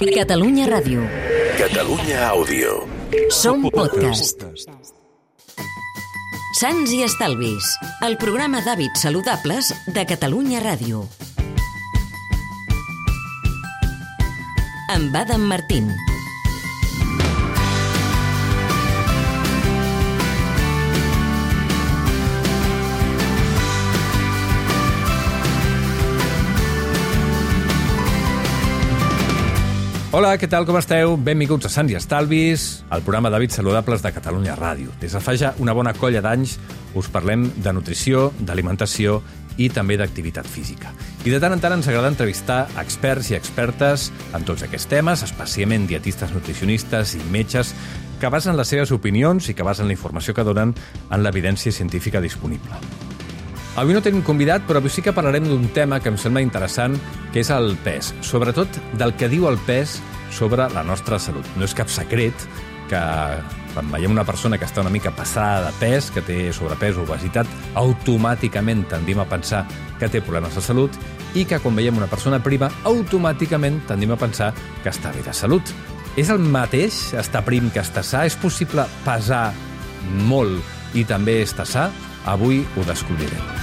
Catalunya Ràdio. Catalunya Àudio. Som podcast. Sants i Estalvis, el programa d'hàbits saludables de Catalunya Ràdio. Amb Adam Martín. Hola, què tal, com esteu? Benvinguts a Sants i Estalvis, el programa d'hàbits saludables de Catalunya Ràdio. Des de fa ja una bona colla d'anys us parlem de nutrició, d'alimentació i també d'activitat física. I de tant en tant ens agrada entrevistar experts i expertes en tots aquests temes, especialment dietistes, nutricionistes i metges que basen les seves opinions i que basen la informació que donen en l'evidència científica disponible. Avui no tenim convidat, però avui sí que parlarem d'un tema que em sembla interessant, que és el pes. Sobretot del que diu el pes sobre la nostra salut. No és cap secret que quan veiem una persona que està una mica passada de pes, que té sobrepès o obesitat, automàticament tendim a pensar que té problemes de salut i que quan veiem una persona prima, automàticament tendim a pensar que està bé de salut. És el mateix estar prim que estar sa? És possible pesar molt i també estar sa? Avui ho descobrirem.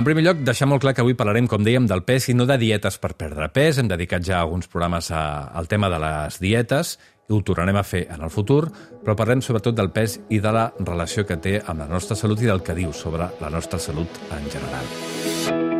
En primer lloc, deixar molt clar que avui parlarem, com dèiem, del pes i no de dietes per perdre pes. Hem dedicat ja alguns programes a, al tema de les dietes i ho tornarem a fer en el futur, però parlem sobretot del pes i de la relació que té amb la nostra salut i del que diu sobre la nostra salut en general.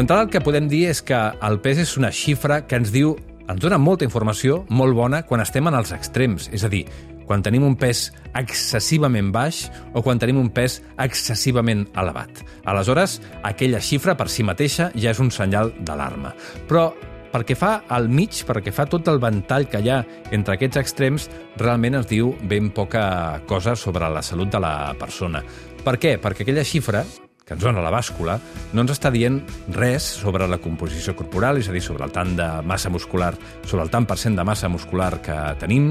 D'entrada, el que podem dir és que el pes és una xifra que ens diu, ens dona molta informació, molt bona, quan estem en els extrems. És a dir, quan tenim un pes excessivament baix o quan tenim un pes excessivament elevat. Aleshores, aquella xifra per si mateixa ja és un senyal d'alarma. Però perquè fa al mig, perquè fa tot el ventall que hi ha entre aquests extrems, realment ens diu ben poca cosa sobre la salut de la persona. Per què? Perquè aquella xifra, que ens dona la bàscula, no ens està dient res sobre la composició corporal, és a dir, sobre el tant de massa muscular, sobre el tant per cent de massa muscular que tenim,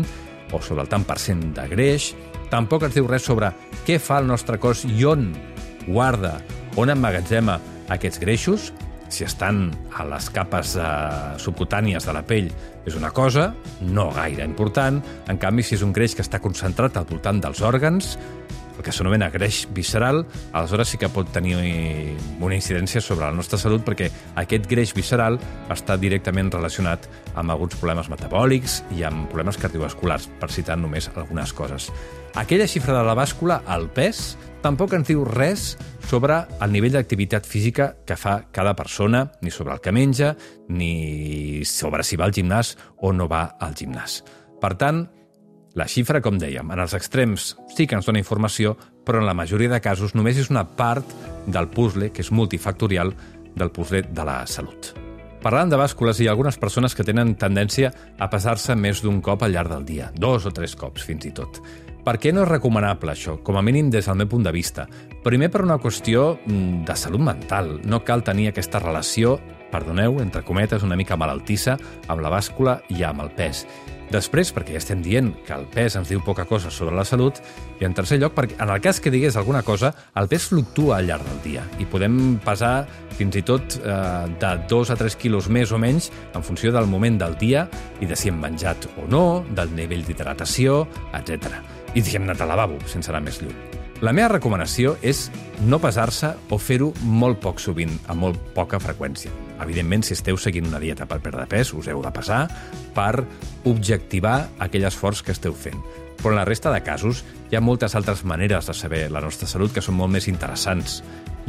o sobre el tant per cent de greix. Tampoc ens diu res sobre què fa el nostre cos i on guarda, on emmagatzema aquests greixos, si estan a les capes eh, subcutànies de la pell és una cosa, no gaire important. En canvi, si és un greix que està concentrat al voltant dels òrgans, el que s'anomena greix visceral, aleshores sí que pot tenir una incidència sobre la nostra salut perquè aquest greix visceral està directament relacionat amb alguns problemes metabòlics i amb problemes cardiovasculars, per citar només algunes coses. Aquella xifra de la bàscula, el pes, tampoc ens diu res sobre el nivell d'activitat física que fa cada persona, ni sobre el que menja, ni sobre si va al gimnàs o no va al gimnàs. Per tant, la xifra, com dèiem, en els extrems sí que ens dona informació, però en la majoria de casos només és una part del puzzle, que és multifactorial, del puzzle de la salut. Parlant de bàscules, hi ha algunes persones que tenen tendència a pesar-se més d'un cop al llarg del dia, dos o tres cops fins i tot. Per què no és recomanable això? Com a mínim des del meu punt de vista. Primer per una qüestió mm, de salut mental. No cal tenir aquesta relació, perdoneu, entre cometes, una mica malaltissa amb la bàscula i amb el pes. Després, perquè ja estem dient que el pes ens diu poca cosa sobre la salut, i en tercer lloc, perquè en el cas que digués alguna cosa, el pes fluctua al llarg del dia i podem pesar fins i tot eh, de 2 a 3 quilos més o menys en funció del moment del dia i de si hem menjat o no, del nivell d'hidratació, etc. I si hem anat al lavabo, sense anar més lluny. La meva recomanació és no pesar-se o fer-ho molt poc sovint, amb molt poca freqüència. Evidentment, si esteu seguint una dieta per perdre pes, us heu de passar per objectivar aquell esforç que esteu fent. Però en la resta de casos hi ha moltes altres maneres de saber la nostra salut que són molt més interessants.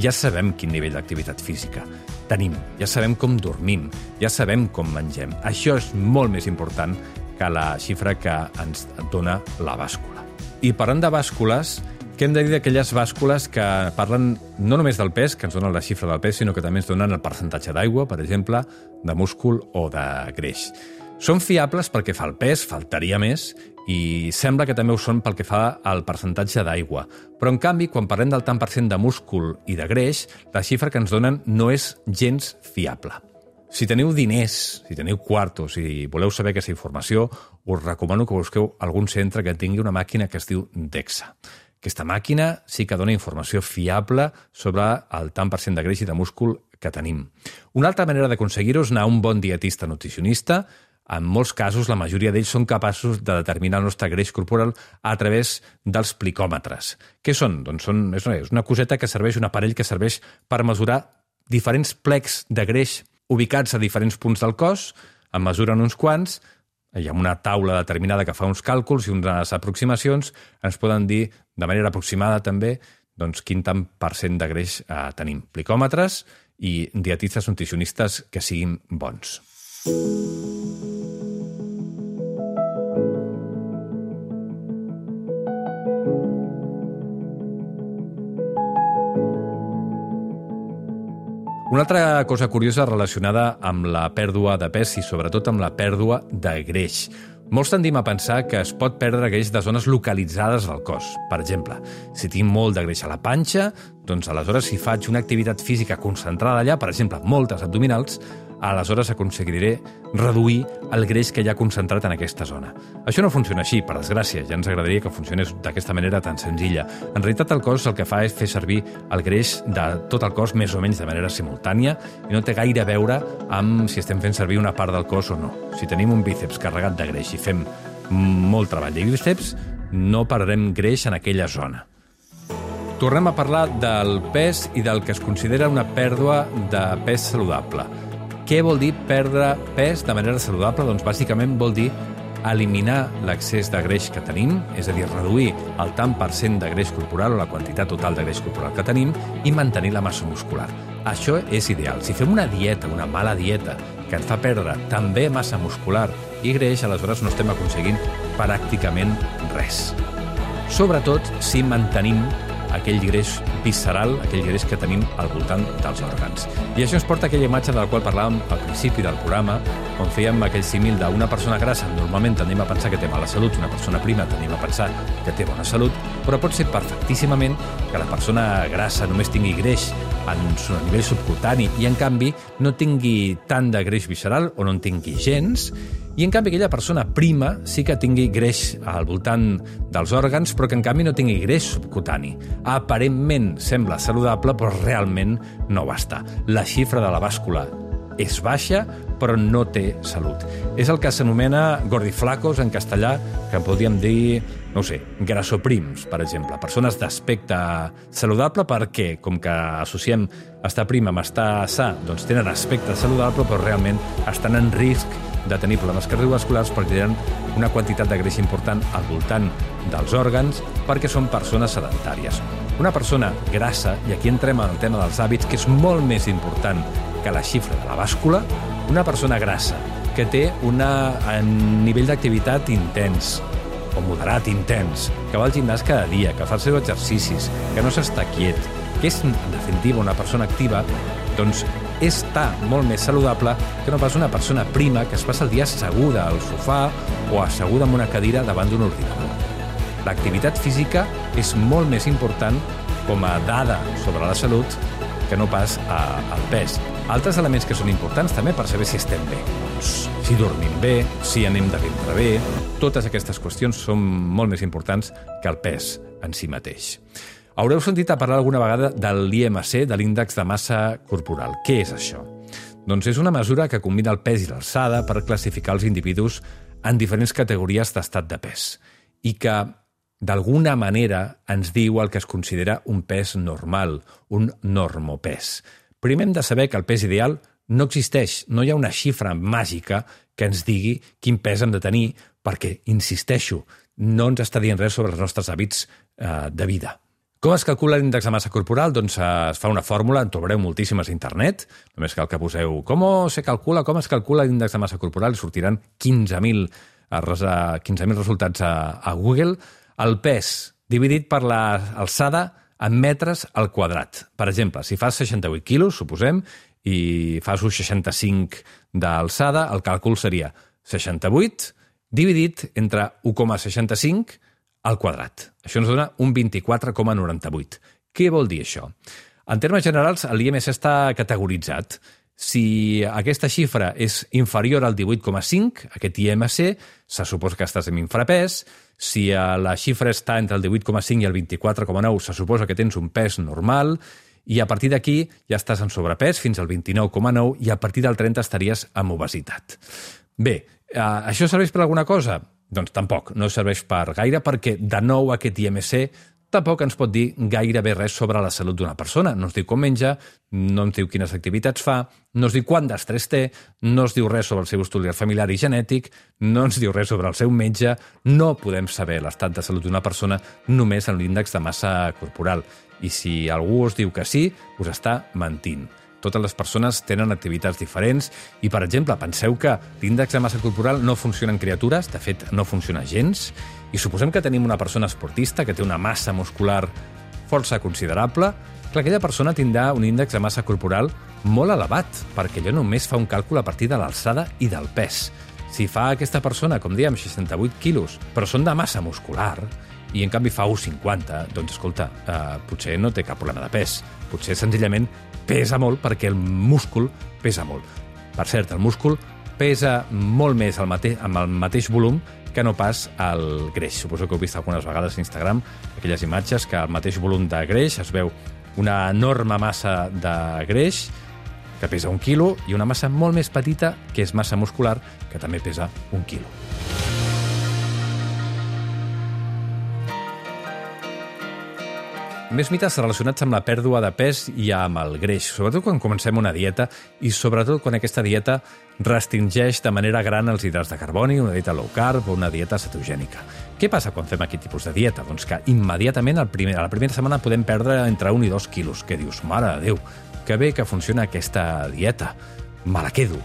Ja sabem quin nivell d'activitat física tenim, ja sabem com dormim, ja sabem com mengem. Això és molt més important que la xifra que ens dona la bàscula. I parlant de bàscules, Què hem de dir d'aquelles bàscules que parlen no només del pes, que ens donen la xifra del pes, sinó que també ens donen el percentatge d'aigua, per exemple, de múscul o de greix. Són fiables pel que fa al pes, faltaria més, i sembla que també ho són pel que fa al percentatge d'aigua. Però, en canvi, quan parlem del tant per cent de múscul i de greix, la xifra que ens donen no és gens fiable. Si teniu diners, si teniu quartos i voleu saber aquesta informació, us recomano que busqueu algun centre que tingui una màquina que es diu DEXA. Aquesta màquina sí que dona informació fiable sobre el tant per cent de greix i de múscul que tenim. Una altra manera d'aconseguir-ho és anar a un bon dietista nutricionista. En molts casos, la majoria d'ells són capaços de determinar el nostre greix corporal a través dels plicòmetres. Què són? Doncs són, és una coseta que serveix, un aparell que serveix per mesurar diferents plecs de greix ubicats a diferents punts del cos, en mesuren uns quants, hi ha una taula determinada que fa uns càlculs i unes aproximacions, ens poden dir de manera aproximada també doncs, quin tant per cent de greix eh, tenim. Plicòmetres i dietistes nutricionistes que siguin bons. Una altra cosa curiosa relacionada amb la pèrdua de pes i sobretot amb la pèrdua de greix. Molts tendim a pensar que es pot perdre greix de zones localitzades del cos. Per exemple, si tinc molt de greix a la panxa, doncs aleshores si faig una activitat física concentrada allà, per exemple, moltes abdominals, aleshores aconseguiré reduir el greix que hi ha concentrat en aquesta zona. Això no funciona així, per desgràcia, ja ens agradaria que funcionés d'aquesta manera tan senzilla. En realitat el cos el que fa és fer servir el greix de tot el cos més o menys de manera simultània i no té gaire a veure amb si estem fent servir una part del cos o no. Si tenim un bíceps carregat de greix i fem molt treball de bíceps, no perdrem greix en aquella zona. Tornem a parlar del pes i del que es considera una pèrdua de pes saludable. Què vol dir perdre pes de manera saludable? Doncs bàsicament vol dir eliminar l'excés de greix que tenim, és a dir, reduir el tant per cent de greix corporal o la quantitat total de greix corporal que tenim i mantenir la massa muscular. Això és ideal. Si fem una dieta, una mala dieta, que ens fa perdre també massa muscular i greix, aleshores no estem aconseguint pràcticament res. Sobretot si mantenim aquell greix visceral, aquell greix que tenim al voltant dels òrgans. I això ens porta a aquella imatge de la qual parlàvem al principi del programa, on fèiem aquell símil d'una persona grassa, normalment tenim a pensar que té mala salut, una persona prima tenim a pensar que té bona salut, però pot ser perfectíssimament que la persona grassa només tingui greix en a nivell subcutani i, en canvi, no tingui tant de greix visceral o no en tingui gens, i en canvi aquella persona prima sí que tingui greix al voltant dels òrgans, però que en canvi no tingui greix subcutani. Aparentment sembla saludable, però realment no està. La xifra de la bàscula és baixa, però no té salut. És el que s'anomena gordiflacos en castellà, que podríem dir, no sé, grassoprims, per exemple. Persones d'aspecte saludable perquè, com que associem estar prim amb estar sa, doncs tenen aspecte saludable, però realment estan en risc de tenir problemes cardiovasculars perquè tenen una quantitat de greix important al voltant dels òrgans perquè són persones sedentàries. Una persona grassa, i aquí entrem en el tema dels hàbits, que és molt més important que la xifra de la bàscula, una persona grassa que té una, un nivell d'activitat intens, o moderat intens, que va al gimnàs cada dia, que fa els seus exercicis, que no s'està quiet, que és, en definitiva, una persona activa, doncs està molt més saludable que no pas una persona prima que es passa el dia asseguda al sofà o asseguda en una cadira davant d'un ordinador. L'activitat física és molt més important com a dada sobre la salut que no pas al pes. Altres elements que són importants també per saber si estem bé. Doncs, si dormim bé, si anem de ventre bé... Totes aquestes qüestions són molt més importants que el pes en si mateix. Haureu sentit a parlar alguna vegada de l'IMC, de l'índex de massa corporal. Què és això? Doncs és una mesura que combina el pes i l'alçada per classificar els individus en diferents categories d'estat de pes i que, d'alguna manera, ens diu el que es considera un pes normal, un normopès. Primer hem de saber que el pes ideal no existeix, no hi ha una xifra màgica que ens digui quin pes hem de tenir, perquè, insisteixo, no ens està dient res sobre els nostres hàbits eh, de vida. Com es calcula l'índex de massa corporal? Doncs eh, es fa una fórmula, en trobareu moltíssimes a internet, només cal que poseu com se calcula, com es calcula l'índex de massa corporal, i sortiran 15.000 15 resultats a, a Google. El pes dividit per l'alçada en metres al quadrat. Per exemple, si fas 68 quilos, suposem, i fas un 65 d'alçada, el càlcul seria 68 dividit entre 1,65 al quadrat. Això ens dona un 24,98. Què vol dir això? En termes generals, l'IMC està categoritzat. Si aquesta xifra és inferior al 18,5, aquest IMC, se suposa que estàs en infrapès. Si la xifra està entre el 18,5 i el 24,9, se suposa que tens un pes normal. I a partir d'aquí ja estàs en sobrepès fins al 29,9 i a partir del 30 estaries amb obesitat. Bé, eh, això serveix per alguna cosa? Doncs tampoc, no serveix per gaire perquè, de nou, aquest IMC tampoc ens pot dir gairebé res sobre la salut d'una persona. No ens diu com menja, no ens diu quines activitats fa, no ens diu quant d'estrès té, no ens diu res sobre el seu historial familiar i genètic, no ens diu res sobre el seu metge, no podem saber l'estat de salut d'una persona només en l'índex de massa corporal. I si algú us diu que sí, us està mentint. Totes les persones tenen activitats diferents i, per exemple, penseu que l'índex de massa corporal no funciona en criatures, de fet, no funciona gens, i suposem que tenim una persona esportista que té una massa muscular força considerable, clar, aquella persona tindrà un índex de massa corporal molt elevat, perquè allò només fa un càlcul a partir de l'alçada i del pes. Si fa aquesta persona, com dèiem, 68 quilos, però són de massa muscular, i en canvi fa 1,50, doncs escolta, eh, potser no té cap problema de pes. Potser senzillament pesa molt perquè el múscul pesa molt. Per cert, el múscul pesa molt més el mate amb el mateix volum que no pas el greix. Suposo que heu vist algunes vegades a Instagram aquelles imatges que al mateix volum de greix es veu una enorme massa de greix que pesa un quilo i una massa molt més petita que és massa muscular que també pesa un quilo. Més mites relacionats amb la pèrdua de pes i amb el greix, sobretot quan comencem una dieta i sobretot quan aquesta dieta restringeix de manera gran els hidrats de carboni, una dieta low carb o una dieta cetogènica. Què passa quan fem aquest tipus de dieta? Doncs que immediatament al primer, a la primera setmana podem perdre entre 1 i 2 quilos. Què dius? Mare de Déu, que bé que funciona aquesta dieta. Me la quedo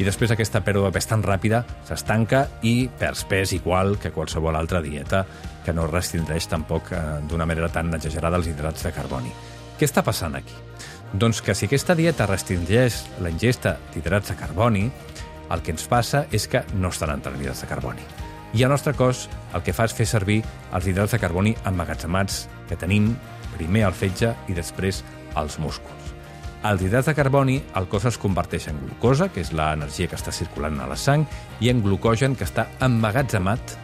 i després aquesta pèrdua de pes tan ràpida s'estanca i perds pes igual que qualsevol altra dieta que no restringeix tampoc eh, d'una manera tan exagerada els hidrats de carboni. Què està passant aquí? Doncs que si aquesta dieta restringeix la ingesta d'hidrats de carboni, el que ens passa és que no estan entrant hidrats de carboni. I el nostre cos el que fa és fer servir els hidrats de carboni emmagatzemats que tenim primer al fetge i després als músculs. Els hidrats de carboni, el cos es converteix en glucosa, que és l'energia que està circulant a la sang, i en glucogen, que està emmagatzemat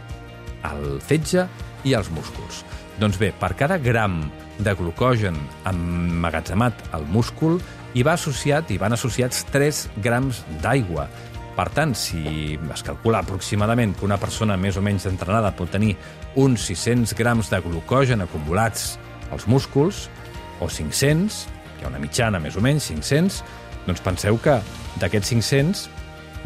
al fetge i als músculs. Doncs bé, per cada gram de glucogen emmagatzemat al múscul, hi va associat, hi van associats 3 grams d'aigua. Per tant, si es calcula aproximadament que una persona més o menys entrenada pot tenir uns 600 grams de glucogen acumulats als músculs, o 500, hi ha una mitjana més o menys, 500, doncs penseu que d'aquests 500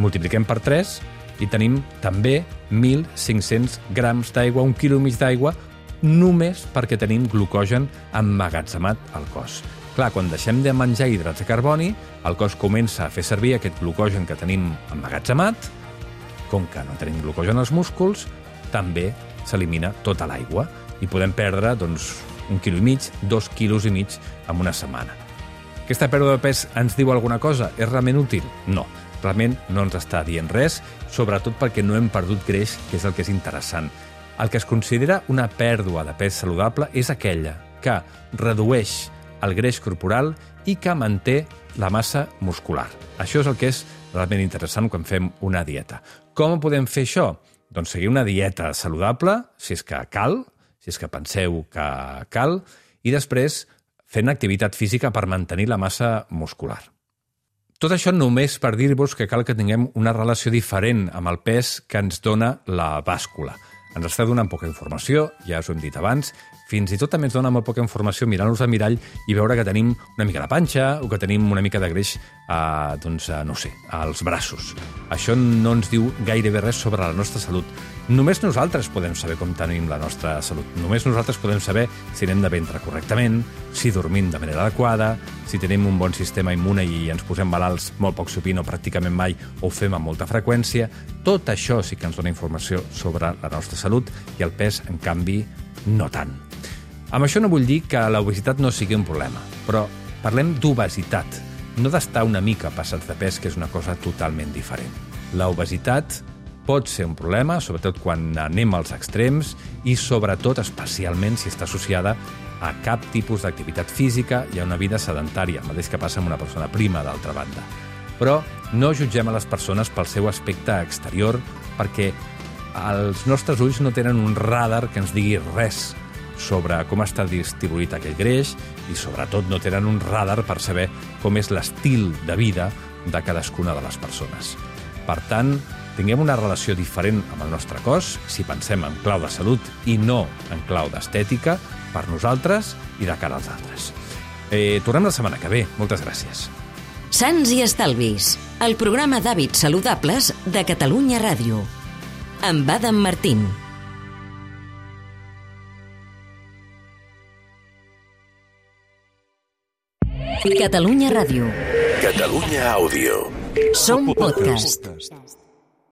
multipliquem per 3 i tenim també 1.500 grams d'aigua, un quilo mig d'aigua, només perquè tenim glucogen emmagatzemat al cos. Clar, quan deixem de menjar hidrats de carboni, el cos comença a fer servir aquest glucogen que tenim emmagatzemat, com que no tenim glucogen als músculs, també s'elimina tota l'aigua i podem perdre doncs, un quilo i mig, dos quilos i mig en una setmana. Aquesta pèrdua de pes ens diu alguna cosa? És realment útil? No, realment no ens està dient res, sobretot perquè no hem perdut greix, que és el que és interessant. El que es considera una pèrdua de pes saludable és aquella que redueix el greix corporal i que manté la massa muscular. Això és el que és realment interessant quan fem una dieta. Com podem fer això? Doncs seguir una dieta saludable, si és que cal, si és que penseu que cal, i després fent activitat física per mantenir la massa muscular. Tot això només per dir-vos que cal que tinguem una relació diferent amb el pes que ens dona la bàscula. Ens està donant poca informació, ja us ho hem dit abans, fins i tot també ens dona molt poca informació mirant-nos al mirall i veure que tenim una mica de panxa o que tenim una mica de greix, a, doncs, a, no sé, als braços. Això no ens diu gairebé res sobre la nostra salut. Només nosaltres podem saber com tenim la nostra salut. Només nosaltres podem saber si anem de ventre correctament, si dormim de manera adequada, si tenim un bon sistema immune i ens posem malalts molt poc sovint o pràcticament mai o ho fem amb molta freqüència. Tot això sí que ens dona informació sobre la nostra i el pes, en canvi, no tant. Amb això no vull dir que l'obesitat no sigui un problema, però parlem d'obesitat, no d'estar una mica passats de pes, que és una cosa totalment diferent. L'obesitat pot ser un problema, sobretot quan anem als extrems i sobretot, especialment, si està associada a cap tipus d'activitat física i a una vida sedentària, el mateix que passa amb una persona prima, d'altra banda. Però no jutgem a les persones pel seu aspecte exterior perquè els nostres ulls no tenen un radar que ens digui res sobre com està distribuït aquell greix i sobretot no tenen un radar per saber com és l'estil de vida de cadascuna de les persones. Per tant, tinguem una relació diferent amb el nostre cos si pensem en clau de salut i no en clau d'estètica per nosaltres i de cara als altres. Eh, tornem la setmana que ve. Moltes gràcies. Sants i Estalvis, el programa d'hàbits saludables de Catalunya Ràdio. Amb Adam Martín. Catalunya Ràdio. Catalunya Àudio. Som podcast.